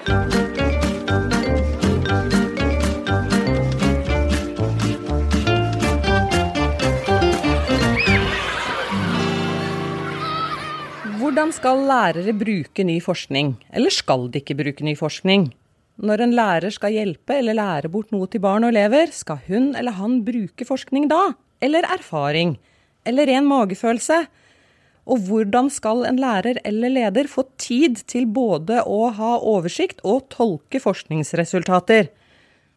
Hvordan skal lærere bruke ny forskning, eller skal de ikke bruke ny forskning? Når en lærer skal hjelpe eller lære bort noe til barn og elever, skal hun eller han bruke forskning da? Eller erfaring? Eller ren magefølelse? Og hvordan skal en lærer eller leder få tid til både å ha oversikt og tolke forskningsresultater?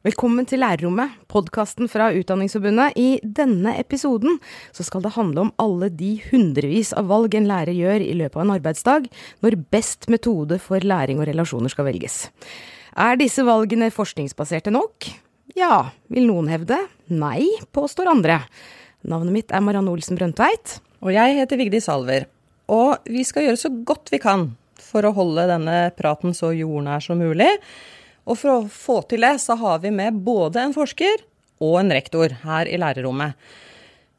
Velkommen til Lærerrommet, podkasten fra Utdanningsforbundet. I denne episoden skal det handle om alle de hundrevis av valg en lærer gjør i løpet av en arbeidsdag, når best metode for læring og relasjoner skal velges. Er disse valgene forskningsbaserte nok? Ja, vil noen hevde. Nei, påstår andre. Navnet mitt er Marianne Olsen Brøndtveit. Og jeg heter Vigdis Salver. Og vi skal gjøre så godt vi kan for å holde denne praten så jordnær som mulig. Og for å få til det, så har vi med både en forsker og en rektor her i lærerrommet.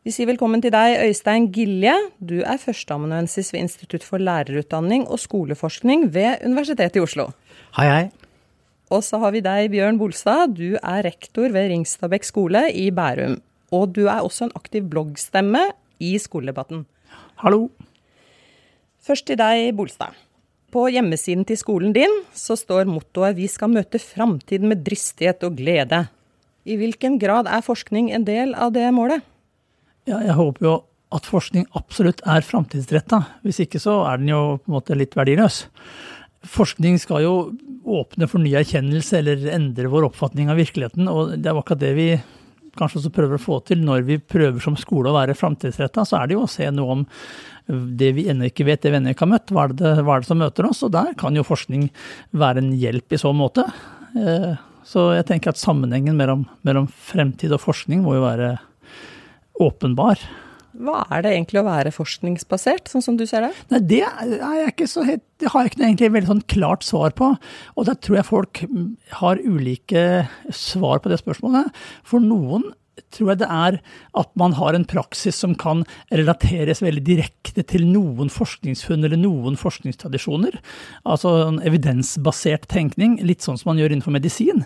Vi sier velkommen til deg, Øystein Gilje. Du er førsteamanuensis ved Institutt for lærerutdanning og skoleforskning ved Universitetet i Oslo. Hei, hei. Og så har vi deg, Bjørn Bolstad. Du er rektor ved Ringstadbekk skole i Bærum. Og du er også en aktiv bloggstemme i skoledebatten. Hallo. Først til deg, Bolstad. På hjemmesiden til skolen din så står mottoet 'Vi skal møte framtiden med dristighet og glede'. I hvilken grad er forskning en del av det målet? Ja, jeg håper jo at forskning absolutt er framtidsretta. Hvis ikke så er den jo på en måte litt verdiløs. Forskning skal jo åpne for ny erkjennelse eller endre vår oppfatning av virkeligheten, og det er akkurat det vi kanskje også prøver å få til når vi prøver som skole å være framtidsretta, så er det jo å se noe om det vi ennå ikke vet, det vi ennå ikke har møtt. Hva er, det, hva er, det, som møter oss? Og der kan jo forskning være en hjelp i så måte. Eh, så jeg tenker at sammenhengen mellom, mellom fremtid og forskning må jo være åpenbar. Hva er det egentlig å være forskningsbasert, sånn som du ser det? Nei, Det, helt, det har jeg ikke egentlig veldig sånn klart svar på. Og der tror jeg folk har ulike svar på det spørsmålet. For noen tror jeg det er at man har en praksis som kan relateres veldig direkte til noen forskningsfunn eller noen forskningstradisjoner. Altså en evidensbasert tenkning, litt sånn som man gjør innenfor medisin.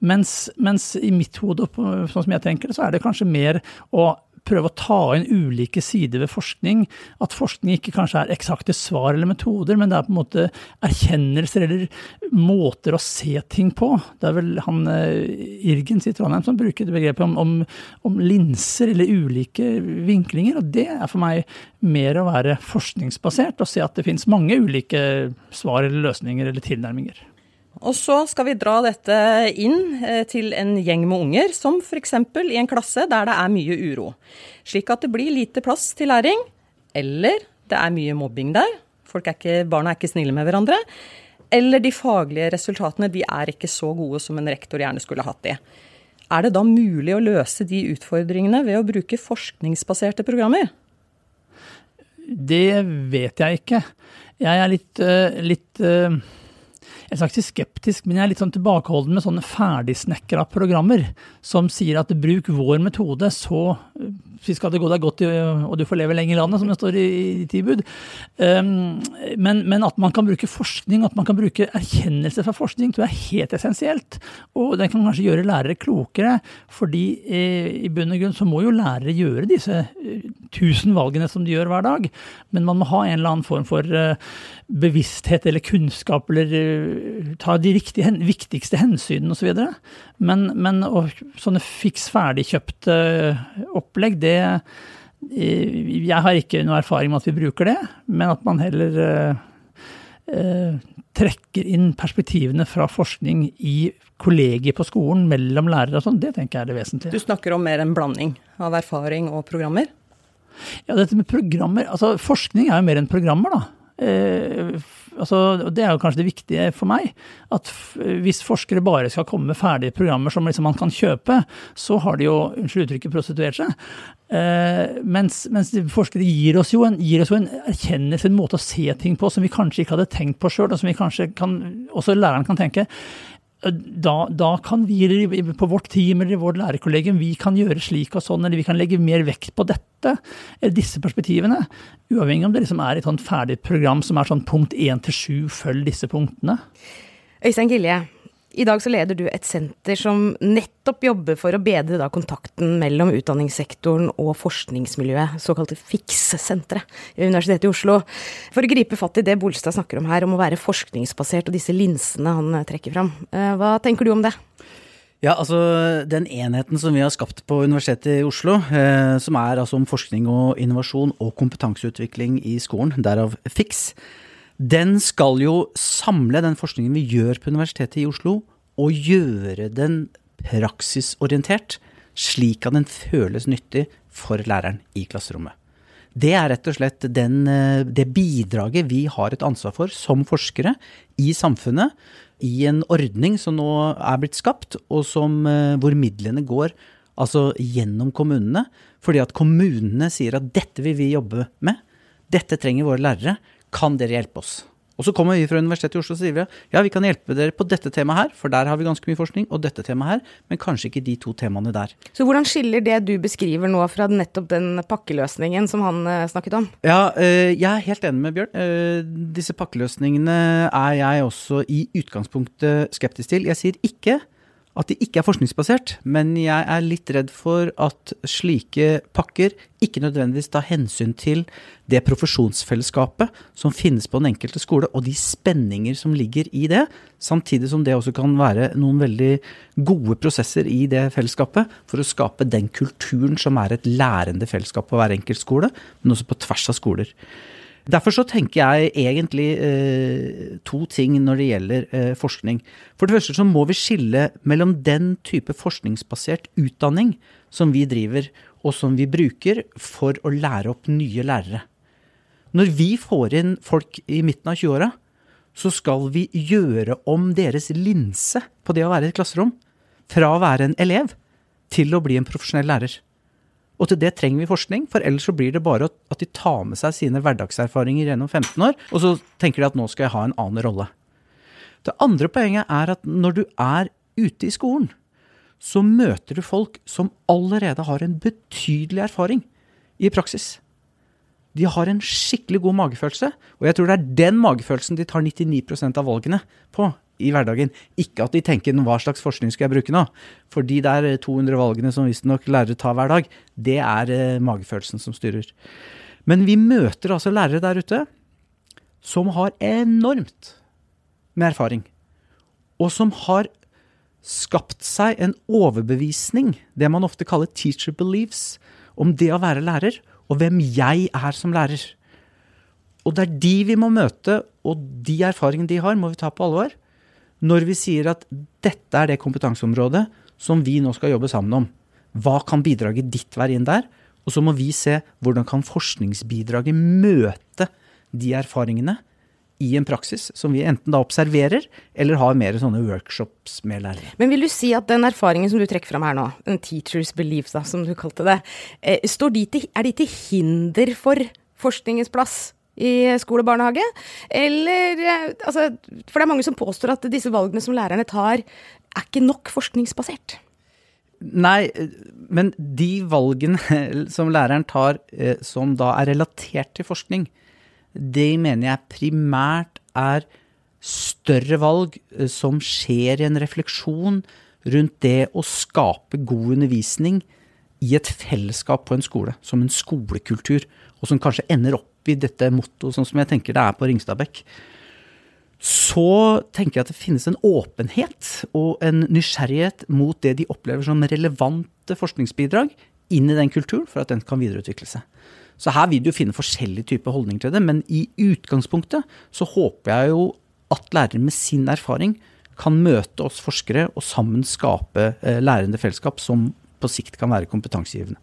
Mens, mens i mitt hode, sånn som jeg tenker det, så er det kanskje mer å prøve å ta inn ulike sider ved forskning. At forskning ikke kanskje er eksakte svar eller metoder, men det er på en måte erkjennelser eller måter å se ting på. Det er vel han Irgens i Trondheim som bruker det begrepet om, om, om, linser eller ulike vinklinger. Og det er for meg mer å være forskningsbasert og se at det finnes mange ulike svar eller løsninger eller tilnærminger. Og så skal vi dra dette inn eh, til en gjeng med unger, som f.eks. i en klasse der det er mye uro. Slik at det blir lite plass til læring, eller det er mye mobbing der. Er ikke, barna er ikke snille med hverandre. Eller de faglige resultatene de er ikke så gode som en rektor gjerne skulle hatt de. Er det da mulig å løse de utfordringene ved å bruke forskningsbaserte programmer? Det vet jeg ikke. Jeg er litt, eh, litt eh, jeg er ikke skeptisk, men jeg er litt sånn tilbakeholden med sånne ferdigsnekra programmer som sier at bruk vår metode, så skal det gå deg godt og du får leve lenge i landet, som det står i, i tilbud. Um, men, men, at man kan bruke forskning, at man kan bruke erkjennelse fra forskning, tror jeg er helt essensielt. Og det kan kanskje gjøre lærere klokere, fordi eh, i bunn og grunn så må jo lærere gjøre disse eh, tusen valgene som de gjør hver dag. Men man må ha en eller annen form for eh, bevissthet eller kunnskap, eller ta de riktige, viktigste hensynene osv. Men, men og, sånne fiks ferdigkjøpte opplegg, det eh, Jeg har ikke noe erfaring med at vi bruker det, men at man heller uh, trekker inn perspektivene fra forskning i kollegiet på skolen, mellom lærere og sånn, det tenker jeg er det vesentlige. Du snakker om mer en blanding av erfaring og programmer? Ja, dette med programmer altså Forskning er jo mer enn programmer, da. Eh, altså, det er jo kanskje det viktige for meg. At hvis forskere bare skal komme med ferdige programmer som liksom man kan kjøpe, så har de jo, unnskyld uttrykket, prostituert seg. Eh, mens, mens, forskere gir oss, jo en, gir oss jo en erkjennelse, en måte å se ting på som vi kanskje ikke hadde tenkt på sjøl, og som vi kanskje kan, også læreren kan tenke da, da, kan vi på vårt team eller i vårt lærerkollegium vi kan gjøre slik og sånn, eller vi kan legge mer vekt på dette, eller disse perspektivene. Uavhengig om det liksom er et sånt ferdig program som er sånn punkt én til sju, følg disse punktene. Øystein Gilje, i dag så leder du et senter som nettopp jobber for å bedre da, kontakten mellom utdanningssektoren og forskningsmiljøet, såkalte FIX-senteret ved Universitetet i Oslo. For å gripe fatt i det Bolstad snakker om her, om å være forskningsbasert og disse linsene han eh, trekker fram. Eh, hva tenker du om det? Ja, altså Den enheten som vi har skapt på Universitetet i Oslo, eh, som er altså om forskning og innovasjon og kompetanseutvikling i skolen, derav FIX, den skal jo samle den forskningen vi gjør på Universitetet i Oslo, og gjøre den praksisorientert, slik at den føles nyttig for læreren i klasserommet. Det er rett og slett den, eh, det bidraget vi har et ansvar for som forskere i samfunnet, i en ordning som nå er blitt skapt, og som, eh, hvor midlene går altså gjennom kommunene. Fordi at kommunene sier at dette vil vi jobbe med, dette trenger våre lærere, kan dere hjelpe oss? Og så kommer vi fra Universitetet i Oslo og sier vi, ja, vi kan hjelpe dere på dette temaet her, for der har vi ganske mye forskning, og dette temaet her, men kanskje ikke de to temaene der. Så hvordan skiller det du beskriver nå fra nettopp den pakkeløsningen som han eh, snakket om? Ja, øh, jeg er helt enig med Bjørn. Uh, disse pakkeløsningene er jeg også i utgangspunktet skeptisk til. Jeg sier ikke at de ikke er forskningsbasert, men jeg er litt redd for at slike pakker ikke nødvendigvis tar hensyn til det profesjonsfellesskapet som finnes på den enkelte skole, og de spenninger som ligger i det, samtidig som det også kan være noen veldig gode prosesser i det fellesskapet for å skape den kulturen som er et lærende fellesskap på hver enkelt skole, men også på tvers av skoler. Derfor så tenker jeg egentlig eh, to ting når det gjelder eh, forskning. For det første så må vi skille mellom den type forskningsbasert utdanning som vi driver, og som vi bruker for å lære opp nye lærere. Når vi får inn folk i midten av 20-åra, så skal vi gjøre om deres linse på det å være i et klasserom. Fra å være en elev til å bli en profesjonell lærer. Og til det trenger vi forskning, for ellers så blir det bare at de tar med seg sine hverdagserfaringer gjennom 15 år, og så tenker de at nå skal jeg ha en annen rolle. Det andre poenget er at når du er ute i skolen, så møter du folk som allerede har en betydelig erfaring i praksis. De har en skikkelig god magefølelse, og jeg tror det er den magefølelsen de tar 99% av valgene på i hverdagen. Ikke at de tenker hva slags forskning skal jeg bruke nå. For de der 200 valgene som visstnok lærere tar hver dag, det er eh, magefølelsen som styrer. Men vi møter altså lærere der ute som har enormt med erfaring. Og som har skapt seg en overbevisning, det man ofte kaller teacher beliefs, om det å være lærer, og hvem jeg er som lærer. Og det er de vi må møte, og de erfaringene de har, må vi ta på alvor når vi sier at dette er det kompetanseområdet som vi nå skal jobbe sammen om. Hva kan bidraget ditt være inn der? Og så må vi se hvordan kan forskningsbidraget møte de erfaringene i en praksis som vi enten da observerer, eller har mer sånne workshops med lærere. Men vil du si at den erfaringen som du trekker fram her nå, en teacher's belief, da, som du kalte det, eh, er de til hinder for forskningens plass i skole og barnehage? Eller eh, altså, For det er mange som påstår at disse valgene som lærerne tar, er ikke nok forskningsbasert. Nei, men de valgene som læreren tar eh, som da er relatert til forskning, de mener jeg primært er større valg eh, som skjer i en refleksjon rundt det å skape god undervisning i et fellesskap på en skole, som en skolekultur, og som kanskje ender opp i dette mottoet, sånn som jeg tenker det er på Ringstadbekk, så tenker jeg at det finnes en åpenhet og en nysgjerrighet mot det de opplever som relevante forskningsbidrag inn i den kulturen, for at den kan videreutvikle seg. Så her vil du finne forskjellige typer holdninger til det, men i utgangspunktet så håper jeg jo at lærere med sin erfaring kan møte oss forskere og sammen skape eh, lærende fellesskap som på sikt kan være kompetansegivende.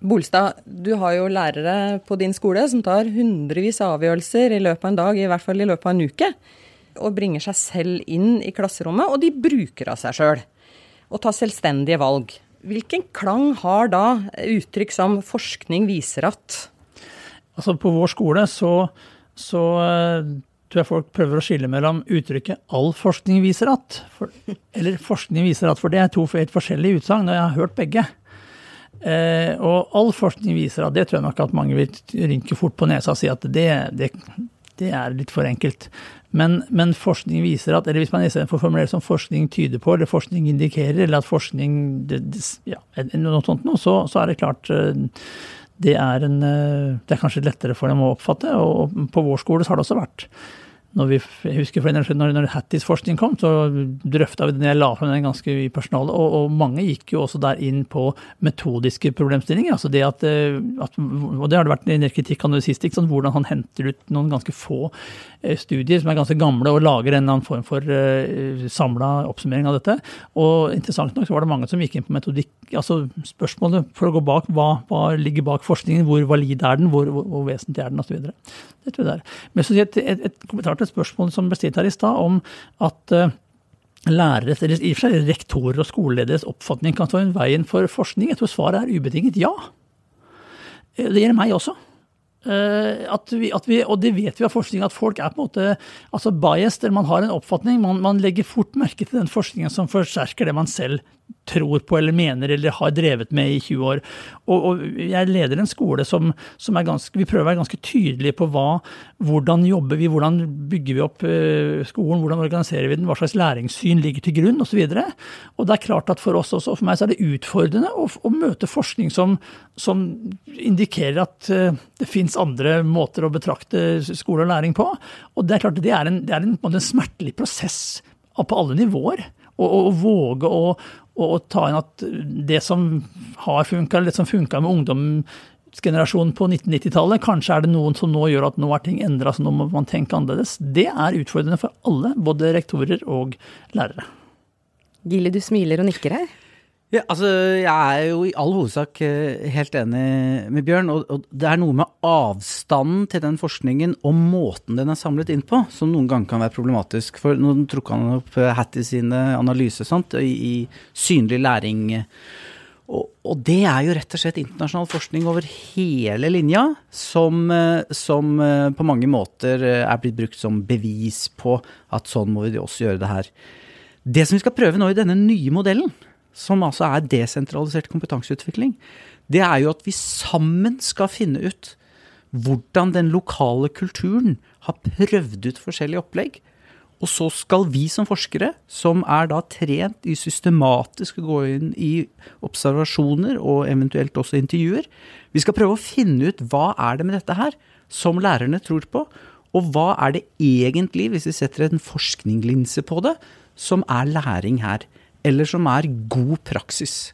Bolstad, du har jo lærere på din skole som tar hundrevis av avgjørelser i løpet av en dag, i hvert fall i løpet av en uke. Og bringer seg selv inn i klasserommet, og de bruker av seg sjøl. Og tar selvstendige valg. Hvilken klang har da uttrykk som 'forskning viser at'? Altså På vår skole så, så uh, tror jeg folk prøver å skille mellom uttrykket 'all forskning viser at', for, eller 'forskning viser at', for det er to helt forskjellige utsagn, og jeg har hørt begge. Eh, og all forskning viser at det tror jeg nok at mange vil rynke fort på nesa og si at det, det, det er litt for enkelt. Men, men, forskning viser at, eller hvis man istedenfor formulerer som forskning tyder på, eller forskning indikerer, eller at forskning ja, noe sånt noe, så, så, er det klart eh, det er, en, eh, det er kanskje lettere for dem å oppfatte. Og på vår skole så har det også vært når vi, jeg husker for når, når Hatties-forskning kom, så drøfta vi den. Jeg la frem den ganske i personalet, og, og, mange gikk jo også der inn på metodiske problemstillinger. altså det at, eh, at Og det har det vært en del kritikk av sist, ikke sant? hvordan han henter ut noen ganske få eh, studier som er ganske gamle, og lager en eller annen form for uh, eh, samla oppsummering av dette. Og interessant nok så var det mange som gikk inn på metodikk, altså spørsmålet for å gå bak, hva, hva ligger bak forskningen, hvor valid er den, hvor, hvor, hvor vesentlig er den, osv. Det tror jeg det er. Men så et, et, et kommentar til et spørsmål som ble stilt her i stad, om at læreres, eller i og for seg rektorer og skolelederes oppfatning kan stå i veien for forskning. Jeg tror svaret er ubetinget ja. Eh, det gjelder meg også. Uh, at vi, at vi, og det vet vi av forskning, at folk er på en måte altså biased, eller man har en oppfatning. Man, man legger fort merke til den forskningen som forsterker det man selv tror på eller mener eller har drevet med i 20 år. Og, og jeg leder en skole som, som, er ganske Vi prøver å være ganske tydelige på hva, hvordan jobber vi, hvordan bygger vi opp uh, skolen, hvordan organiserer vi den, hva slags læringssyn ligger til grunn osv. Og, så og det er klart at for oss også, for meg så er det utfordrende å, å møte forskning som, som indikerer at uh, det fins andre måter å betrakte skole og læring på. Og det er klart det er en, det er en, en smertelig prosess på alle nivåer. Å våge å, og ta inn at det som har funka, eller det som funka med ungdomsgenerasjonen på 1990-tallet, kanskje er det noen som nå gjør at nå er ting endra, så nå må man tenke annerledes. Det er utfordrende for alle, både rektorer og lærere. Gilly, du smiler og nikker her. Ja, altså, jeg er jo i all hovedsak eh, helt enig med Bjørn. Og, og, det er noe med avstanden til den forskningen og måten den er samlet inn på, som noen ganger kan være problematisk. For nå trukket han opp eh, Hattie sine analyser sant, i, i synlig læring. Og, og, det er jo rett og slett internasjonal forskning over hele linja, som, eh, som på mange måter er blitt brukt som bevis på at sånn må vi også gjøre det her. Det som vi skal prøve nå i denne nye modellen, som altså er desentralisert kompetanseutvikling, det er jo at vi sammen skal finne ut hvordan den lokale kulturen har prøvd ut forskjellige opplegg. Og så skal vi som forskere, som er da trent i systematisk å gå inn i observasjoner og eventuelt også intervjuer, vi skal prøve å finne ut hva er det med dette her som lærerne tror på, og hva er det egentlig, hvis vi setter en forskningslinse på det, som er læring her eller som er god praksis.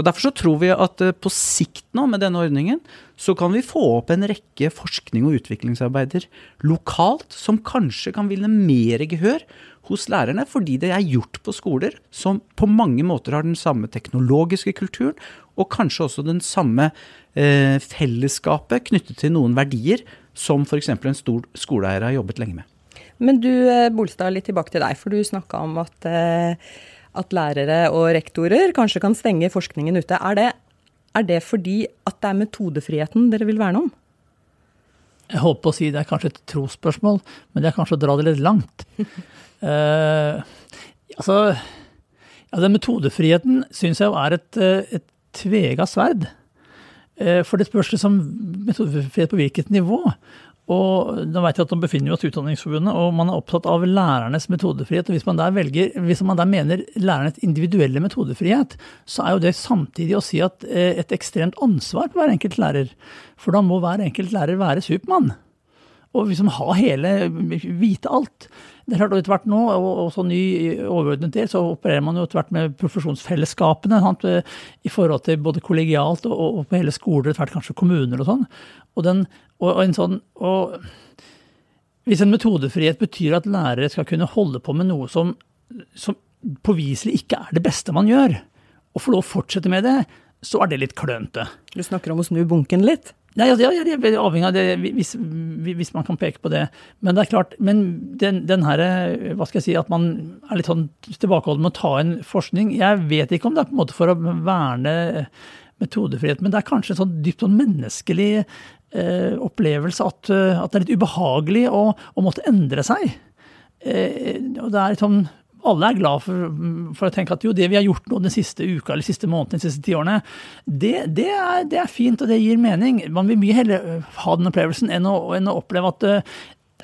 Og Derfor så tror vi at eh, på sikt nå, med denne ordningen, så kan vi få opp en rekke forskning- og utviklingsarbeider lokalt som kanskje kan vinne mer gehør hos lærerne, fordi det er gjort på skoler som på mange måter har den samme teknologiske kulturen, og kanskje også den samme eh, fellesskapet knyttet til noen verdier som f.eks. en stor skoleeier har jobbet lenge med. Men du eh, Bolstad, litt tilbake til deg, for du snakka om at eh, at lærere og rektorer kanskje kan stenge forskningen ute. Er det, er det fordi at det er metodefriheten dere vil verne om? Jeg holdt på å si det er kanskje et trosspørsmål, men det er kanskje å dra det litt langt. uh, altså, den metodefriheten syns jeg er et, eh, et tvega sverd. Uh, for det spørs liksom metodefrihet på hvilket nivå. Og nå vet jeg at de befinner oss i Utdanningsforbundet, og man er opptatt av lærernes metodefrihet. og Hvis man der, velger, hvis man der mener lærernes individuelle metodefrihet, så er jo det samtidig å si at eh, et ekstremt ansvar på hver enkelt lærer. For da må hver enkelt lærer være Supermann. Og liksom ha hele Vite alt. Det er klart, og etter hvert nå, og også ny overordnet del, så opererer man jo etter hvert med profesjonsfellesskapene sant, i forhold til både kollegialt og, og på hele skoler, etter hvert kanskje kommuner og sånn. Og, den, og, og en sånn, og hvis en metodefrihet betyr at lærere skal kunne holde på med noe som, som påviselig ikke er det beste man gjør, og få lov å fortsette med det, så er det litt klønete. Du snakker om å snu bunken litt? Nei, ja, ja, jeg er avhengig av det, hvis, hvis, man kan peke på det. Men det er klart, men den, den her, hva skal jeg si, at man er litt sånn tilbakeholden med å ta inn forskning Jeg vet ikke om det er på en måte for å verne metodefrihet, men det er kanskje en sånn dypt sånn menneskelig eh, opplevelse at, eh, at, det er litt ubehagelig å, å måtte endre seg. Eh, og det er litt sånn alle er glad for, for, å tenke at jo, det vi har gjort nå den siste uka eller siste måneden, de siste ti årene, det, det, er, det, er, fint og det gir mening. Man vil mye heller ha den opplevelsen enn å, enn å oppleve at det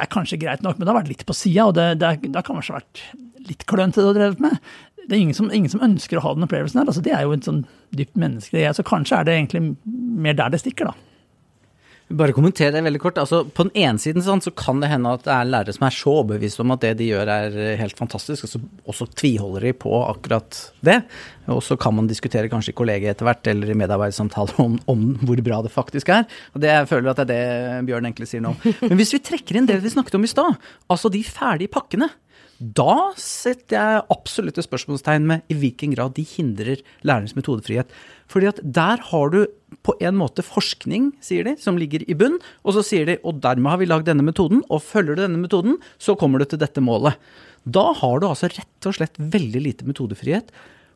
er kanskje greit nok, men det har vært litt på sida, og det, det, er, det har kanskje vært litt klønete har drevet med. Det er ingen som, ingen som, ønsker å ha den opplevelsen her. Altså, det er jo en sånn dypt menneskelig greie. Så kanskje er det egentlig mer der det stikker, da. Bare kommenter det veldig kort. Altså, på den ene siden sånn, så kan det hende at det er lærere som er så overbevist om at det de gjør er helt fantastisk, og så også tviholder de på akkurat det. Og så kan man diskutere kanskje i kollegiet etter hvert, eller i medarbeidersamtaler om, om, hvor bra det faktisk er. Og det jeg føler at det er det Bjørn egentlig sier nå. Men hvis vi trekker inn det vi snakket om i stad, altså de ferdige pakkene. Da setter jeg absolutt et spørsmålstegn med i hvilken grad de hindrer lærernes metodefrihet. Fordi at der har du på en måte forskning, sier de, som ligger i bunn. Og så sier de og dermed har vi lagd denne metoden, og følger du denne metoden, så kommer du til dette målet. Da har du altså rett og slett veldig lite metodefrihet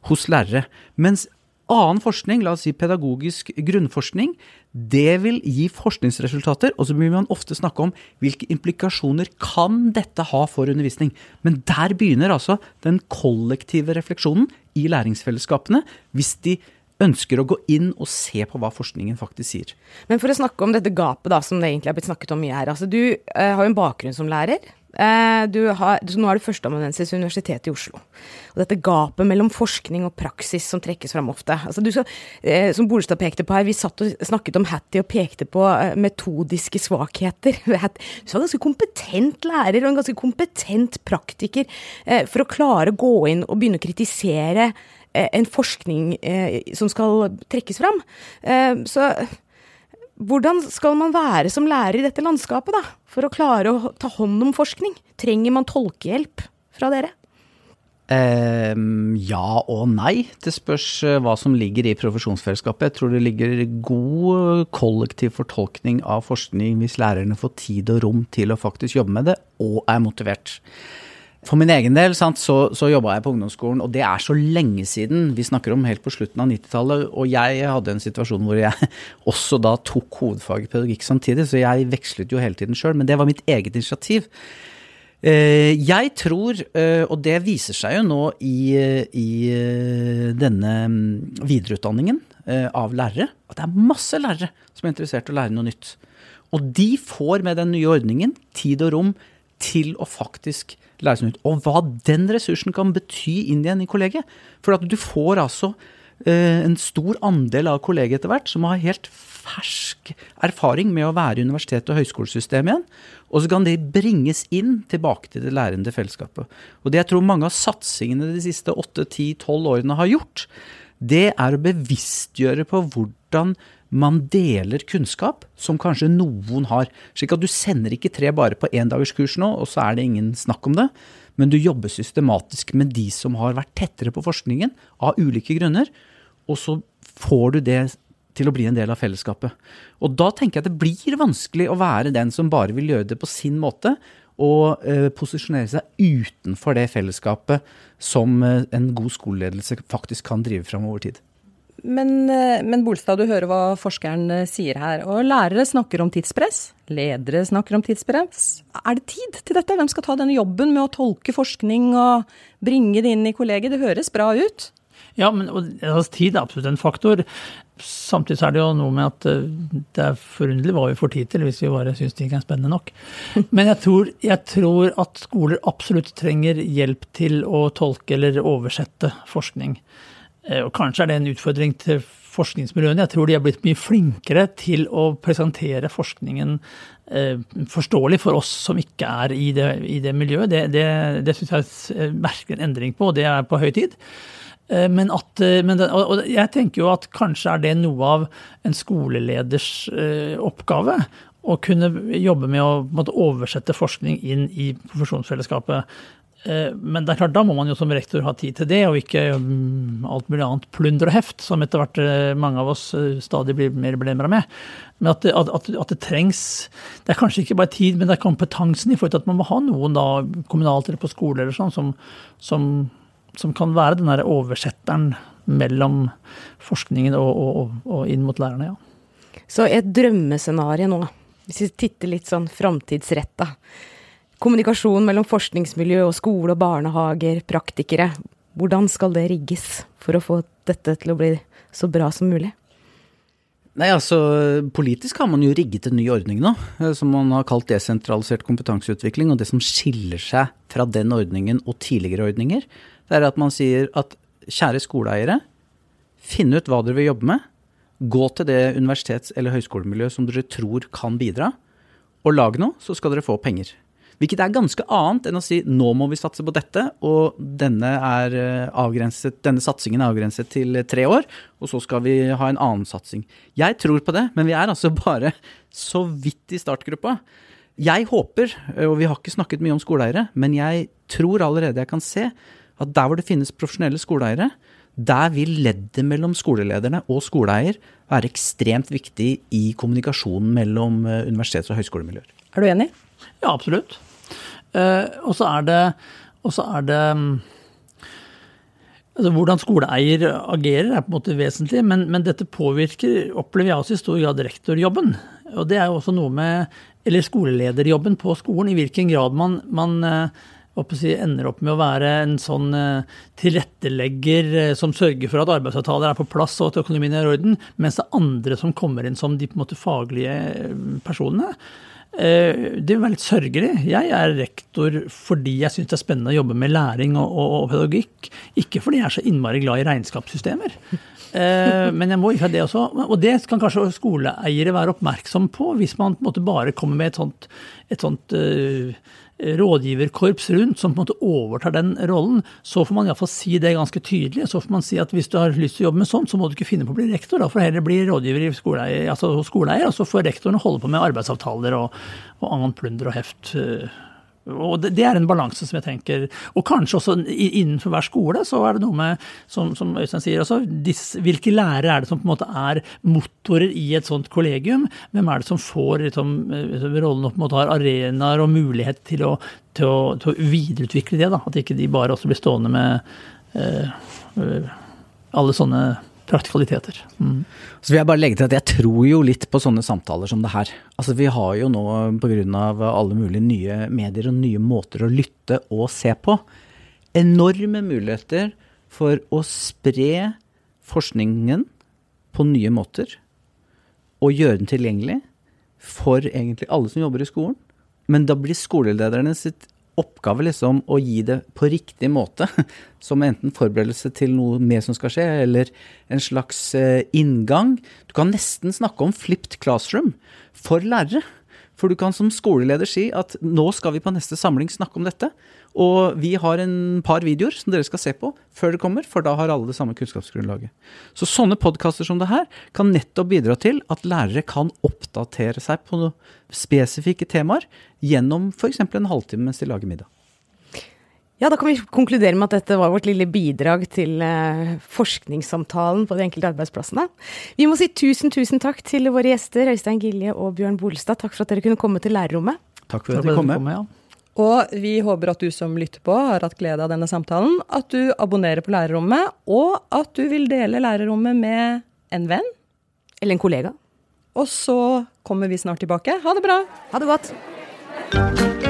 hos lærere. Mens annen forskning, la oss si pedagogisk grunnforskning, det vil gi forskningsresultater, og så vil man ofte snakke om hvilke implikasjoner kan dette ha for undervisning. Men der begynner altså den kollektive refleksjonen i læringsfellesskapene, hvis de ønsker å gå inn og se på hva forskningen faktisk sier. Men for å snakke om dette gapet da, som det egentlig har blitt snakket om mye her. altså Du eh, har jo en bakgrunn som lærer. Eh, du har, så nå er du førsteamanuensis ved Universitetet i Oslo. Og dette gapet mellom forskning og praksis som trekkes fram ofte. Altså du eh, som Bolstad pekte på her, vi satt og snakket om Hattie og pekte på eh, metodiske svakheter. Du var ganske kompetent lærer og en ganske kompetent praktiker for å klare å gå inn og begynne å kritisere en forskning som skal trekkes fram. så hvordan skal man være som lærer i dette landskapet, da? For å klare å ta hånd om forskning? Trenger man tolkehjelp fra dere? Eh, ja og nei. Det spørs eh, hva som ligger i profesjonsfellesskapet. Jeg tror det ligger god kollektiv fortolkning av forskning hvis lærerne får tid og rom til å faktisk jobbe med det, og er motivert. For min egen del sant, så, så jobba jeg på ungdomsskolen, og det er så lenge siden. Vi snakker om helt på slutten av 90-tallet, og jeg hadde en situasjon hvor jeg også da tok hovedfag i pedagogikk samtidig, så jeg vekslet jo hele tiden sjøl, men det var mitt eget initiativ. Eh, jeg tror, eh, og det viser seg jo nå i, i eh, denne mm, videreutdanningen av lærere, at det er masse lærere som er interessert i å lære noe nytt. Og de får med den nye ordningen tid og rom til å faktisk lære seg nytt. Og hva den ressursen kan bety inn igjen i kollegiet. For at du får altså eh, en stor andel av kollegiet etter hvert som har helt fersk erfaring med å være i universitet- og høyskolesystemet igjen. Og så kan det bringes inn tilbake til det lærende fellesskapet. Og det jeg tror mange av satsingene de siste 8-10-12 årene har gjort, det er å bevisstgjøre på hvordan man deler kunnskap som kanskje noen har. Slik at du sender ikke tre bare på endagerskurs nå, og så er det ingen snakk om det. Men du jobber systematisk med de som har vært tettere på forskningen av ulike grunner. Og så får du det til å bli en del av fellesskapet. Og da tenker jeg at det blir vanskelig å være den som bare vil gjøre det på sin måte, og eh, posisjonere seg utenfor det fellesskapet som eh, en god skoleledelse faktisk kan drive fram over tid. Men, eh, men, Bolstad, du hører hva forskeren eh, sier her. Og lærere snakker om tidspress. Ledere snakker om tidspress. Er det tid til dette? Hvem skal ta denne jobben med å tolke forskning og bringe det inn i kollegiet? Det høres bra ut. Ja, men altså, tid er absolutt en faktor. Samtidig er det jo noe med at eh, det er forunderlig hva vi får tid til hvis vi bare syns ting er spennende nok. Men jeg tror, jeg tror, at skoler absolutt trenger hjelp til å tolke eller oversette forskning. Eh, og kanskje er det en utfordring til forskningsmiljøene. Jeg tror de er blitt mye flinkere til å presentere forskningen eh, forståelig for oss som ikke er i det, i det miljøet. Det, det, det syns jeg merker en endring på, og det er på høy tid. Eh, men, at, men og jeg tenker jo at kanskje er det noe av en skoleleders oppgave. Å kunne jobbe med å måtte oversette forskning inn i profesjonsfellesskapet. Eh, men det er klart, da må man jo som rektor ha tid til det, og ikke mm, alt mulig annet plunder og heft, som etter hvert eh, mange av oss eh, stadig blir mer belemra med. Men at det, at, at det, trengs Det er kanskje ikke bare tid, men det er kompetansen i forhold til at man må ha noen da, kommunalt eller på skole eller sånn, som, som, som kan være den der oversetteren mellom forskningen og, og, og inn mot lærerne, ja. Så et drømmescenario nå, hvis vi titter litt sånn framtidsretta Kommunikasjon mellom forskningsmiljø og skole og barnehager, praktikere. Hvordan skal det rigges for å få dette til å bli så bra som mulig? Nei, altså Politisk har man jo rigget en ny ordning nå, eh, som man har kalt desentralisert kompetanseutvikling. Og det som skiller seg fra den ordningen og tidligere ordninger, det er at man sier at kjære skoleeiere, finn ut hva dere vil jobbe med. Gå til det universitets- eller høyskolemiljøet som dere tror kan bidra, og lag noe, så skal dere få penger. Hvilket er ganske annet enn å si nå må vi satse på dette, og denne, er eh, avgrenset, denne satsingen er avgrenset til tre år, og så skal vi ha en annen satsing. Jeg tror på det, men vi er altså bare så vidt i startgruppa. Jeg håper, og vi har ikke snakket mye om skoleeiere, men jeg tror allerede jeg kan se at der hvor det finnes profesjonelle skoleeiere, der vil leddet mellom skolelederne og skoleeier være ekstremt viktig i kommunikasjonen mellom eh, universitets- og høyskolemiljøer. Er du enig? Ja, absolutt. Eh, og så er det, er det mm, altså Hvordan skoleeier agerer er på en måte vesentlig, men, men dette påvirker, opplever jeg også i stor grad, rektorjobben. Og det er jo også noe med Eller skolelederjobben på skolen, i hvilken grad man, man eh, si, ender opp med å være en sånn eh, tilrettelegger som sørger for at arbeidsavtaler er på plass og at økonomien er i orden, mens det er andre som kommer inn som de på en måte faglige personene. Det vil være litt sørgelig. Jeg er rektor fordi jeg syns det er spennende å jobbe med læring og, og, og, pedagogikk, ikke fordi jeg er så innmari glad i regnskapssystemer. Men jeg må ikke ha det også. Og det kan kanskje skoleeiere være oppmerksom på, hvis man på bare kommer med et sånt, et sånt uh, rådgiverkorps rundt som på en måte overtar den rollen, så får man iallfall si det ganske tydelig. Så får man si at hvis du har lyst til å jobbe med sånt, så må du ikke finne på å bli rektor. Da får heller bli rådgiver i skoleeier, altså skoleeier, og så får rektorene holde på med arbeidsavtaler og, og annet plunder og heft. Uh, og det, er en balanse som jeg tenker Og kanskje også innenfor hver skole så er det noe med, som, som Øystein sier, også, disse, hvilke lærere er det som på en måte er motorer i et sånt kollegium? Hvem er det som får liksom, rollen og på en måte har arenaer og mulighet til å, til, å, til å, videreutvikle det? da, At ikke de bare også blir stående med uh, alle sånne praktikaliteter. Mm. Så vil jeg bare legge til at jeg tror jo litt på sånne samtaler som det her. Altså Vi har jo nå pga. alle mulige nye medier og nye måter å lytte og se på, enorme muligheter for å spre forskningen på nye måter. Og gjøre den tilgjengelig for egentlig alle som jobber i skolen. Men da blir skolelederne sitt oppgave liksom å gi det på riktig måte, som enten forberedelse til noe mer som skal skje, eller en slags eh, inngang. Du kan nesten snakke om flipped classroom for lærere. For du kan som skoleleder si at nå skal vi på neste samling snakke om dette. Og vi har en par videoer som dere skal se på før det kommer, for da har alle det samme kunnskapsgrunnlaget. Så sånne podkaster som det her kan nettopp bidra til at lærere kan oppdatere seg på spesifikke temaer gjennom f.eks. en halvtime mens de lager middag. Ja, da kan vi konkludere med at dette var vårt lille bidrag til uh, forskningssamtalen på de enkelte arbeidsplassene. Vi må si tusen, tusen takk til våre gjester Øystein Gilje og Bjørn Bolstad. Takk for at dere kunne komme til lærerrommet. Takk for at dere kom. Med. Ja. Og vi håper at du som lytter på, har hatt glede av denne samtalen. At du abonnerer på Lærerrommet, og at du vil dele Lærerrommet med en venn. Eller en kollega. Og så kommer vi snart tilbake. Ha det bra. Ha det godt.